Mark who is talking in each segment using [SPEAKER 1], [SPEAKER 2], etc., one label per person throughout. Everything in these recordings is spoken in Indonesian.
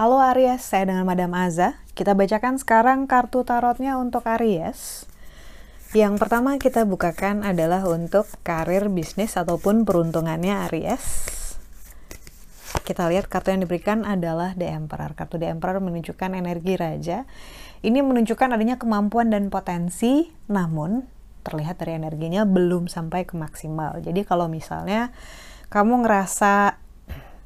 [SPEAKER 1] Halo Aries, saya dengan Madam Aza. Kita bacakan sekarang kartu tarotnya untuk Aries. Yang pertama kita bukakan adalah untuk karir bisnis ataupun peruntungannya Aries. Kita lihat kartu yang diberikan adalah The Emperor. Kartu The Emperor menunjukkan energi raja. Ini menunjukkan adanya kemampuan dan potensi, namun terlihat dari energinya belum sampai ke maksimal. Jadi kalau misalnya kamu ngerasa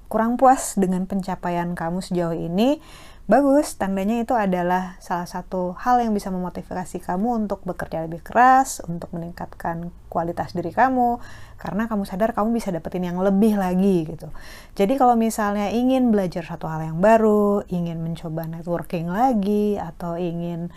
[SPEAKER 1] kurang puas dengan pencapaian kamu sejauh ini, bagus, tandanya itu adalah salah satu hal yang bisa memotivasi kamu untuk bekerja lebih keras, untuk meningkatkan kualitas diri kamu, karena kamu sadar kamu bisa dapetin yang lebih lagi gitu. Jadi kalau misalnya ingin belajar satu hal yang baru, ingin mencoba networking lagi, atau ingin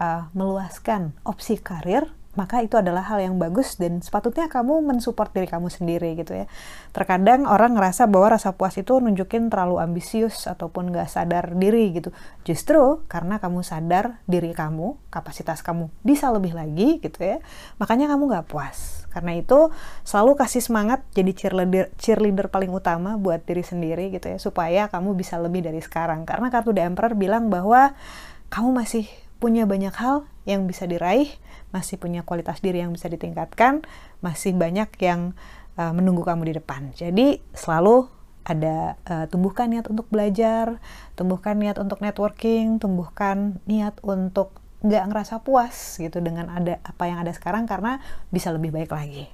[SPEAKER 1] uh, meluaskan opsi karir, maka itu adalah hal yang bagus dan sepatutnya kamu mensupport diri kamu sendiri gitu ya. Terkadang orang ngerasa bahwa rasa puas itu nunjukin terlalu ambisius ataupun gak sadar diri gitu. Justru karena kamu sadar diri kamu, kapasitas kamu bisa lebih lagi gitu ya, makanya kamu gak puas. Karena itu selalu kasih semangat jadi cheerleader, cheerleader paling utama buat diri sendiri gitu ya, supaya kamu bisa lebih dari sekarang. Karena kartu The Emperor bilang bahwa kamu masih punya banyak hal yang bisa diraih, masih punya kualitas diri yang bisa ditingkatkan, masih banyak yang uh, menunggu kamu di depan. Jadi selalu ada uh, tumbuhkan niat untuk belajar, tumbuhkan niat untuk networking, tumbuhkan niat untuk nggak ngerasa puas gitu dengan ada apa yang ada sekarang karena bisa lebih baik lagi.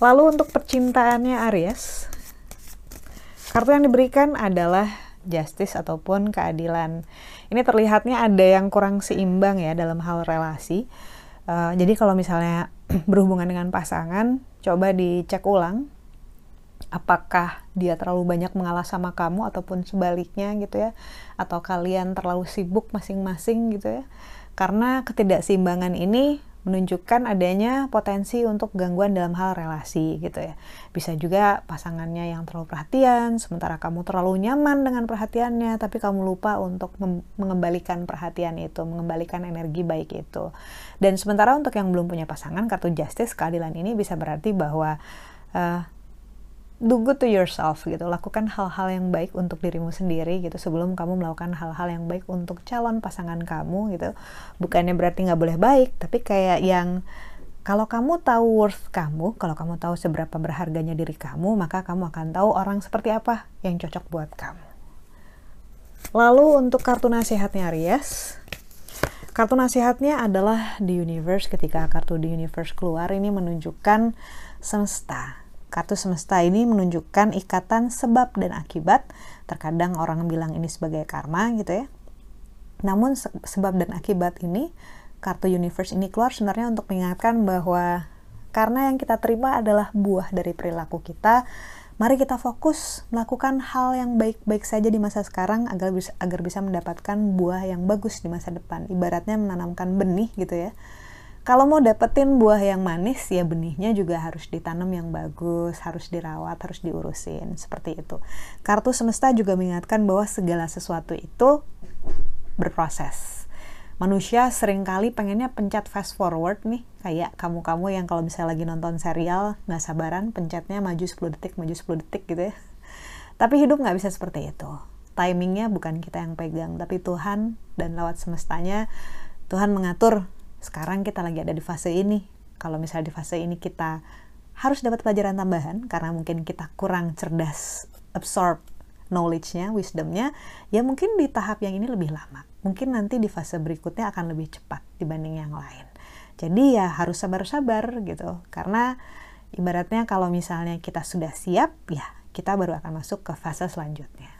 [SPEAKER 1] Lalu untuk percintaannya Aries, kartu yang diberikan adalah justice ataupun keadilan. Ini terlihatnya ada yang kurang seimbang ya dalam hal relasi. Uh, jadi kalau misalnya berhubungan dengan pasangan, coba dicek ulang. Apakah dia terlalu banyak mengalah sama kamu ataupun sebaliknya gitu ya? Atau kalian terlalu sibuk masing-masing gitu ya? Karena ketidakseimbangan ini menunjukkan adanya potensi untuk gangguan dalam hal relasi gitu ya. Bisa juga pasangannya yang terlalu perhatian, sementara kamu terlalu nyaman dengan perhatiannya, tapi kamu lupa untuk mengembalikan perhatian itu, mengembalikan energi baik itu. Dan sementara untuk yang belum punya pasangan, kartu justice keadilan ini bisa berarti bahwa uh, do good to yourself gitu. Lakukan hal-hal yang baik untuk dirimu sendiri gitu sebelum kamu melakukan hal-hal yang baik untuk calon pasangan kamu gitu. Bukannya berarti nggak boleh baik tapi kayak yang kalau kamu tahu worth kamu kalau kamu tahu seberapa berharganya diri kamu maka kamu akan tahu orang seperti apa yang cocok buat kamu. Lalu untuk kartu nasihatnya Aries. Kartu nasihatnya adalah the universe. Ketika kartu the universe keluar ini menunjukkan semesta Kartu semesta ini menunjukkan ikatan sebab dan akibat. Terkadang orang bilang ini sebagai karma gitu ya. Namun sebab dan akibat ini, kartu universe ini keluar sebenarnya untuk mengingatkan bahwa karena yang kita terima adalah buah dari perilaku kita, mari kita fokus melakukan hal yang baik-baik saja di masa sekarang agar bisa agar bisa mendapatkan buah yang bagus di masa depan. Ibaratnya menanamkan benih gitu ya kalau mau dapetin buah yang manis ya benihnya juga harus ditanam yang bagus, harus dirawat, harus diurusin seperti itu. Kartu semesta juga mengingatkan bahwa segala sesuatu itu berproses. Manusia sering kali pengennya pencet fast forward nih, kayak kamu-kamu yang kalau misalnya lagi nonton serial nggak sabaran pencetnya maju 10 detik, maju 10 detik gitu ya. Tapi hidup nggak bisa seperti itu. Timingnya bukan kita yang pegang, tapi Tuhan dan lewat semestanya Tuhan mengatur sekarang kita lagi ada di fase ini. Kalau misalnya di fase ini kita harus dapat pelajaran tambahan karena mungkin kita kurang cerdas absorb knowledge-nya, wisdom-nya, ya mungkin di tahap yang ini lebih lama. Mungkin nanti di fase berikutnya akan lebih cepat dibanding yang lain. Jadi ya harus sabar-sabar gitu. Karena ibaratnya kalau misalnya kita sudah siap, ya kita baru akan masuk ke fase selanjutnya.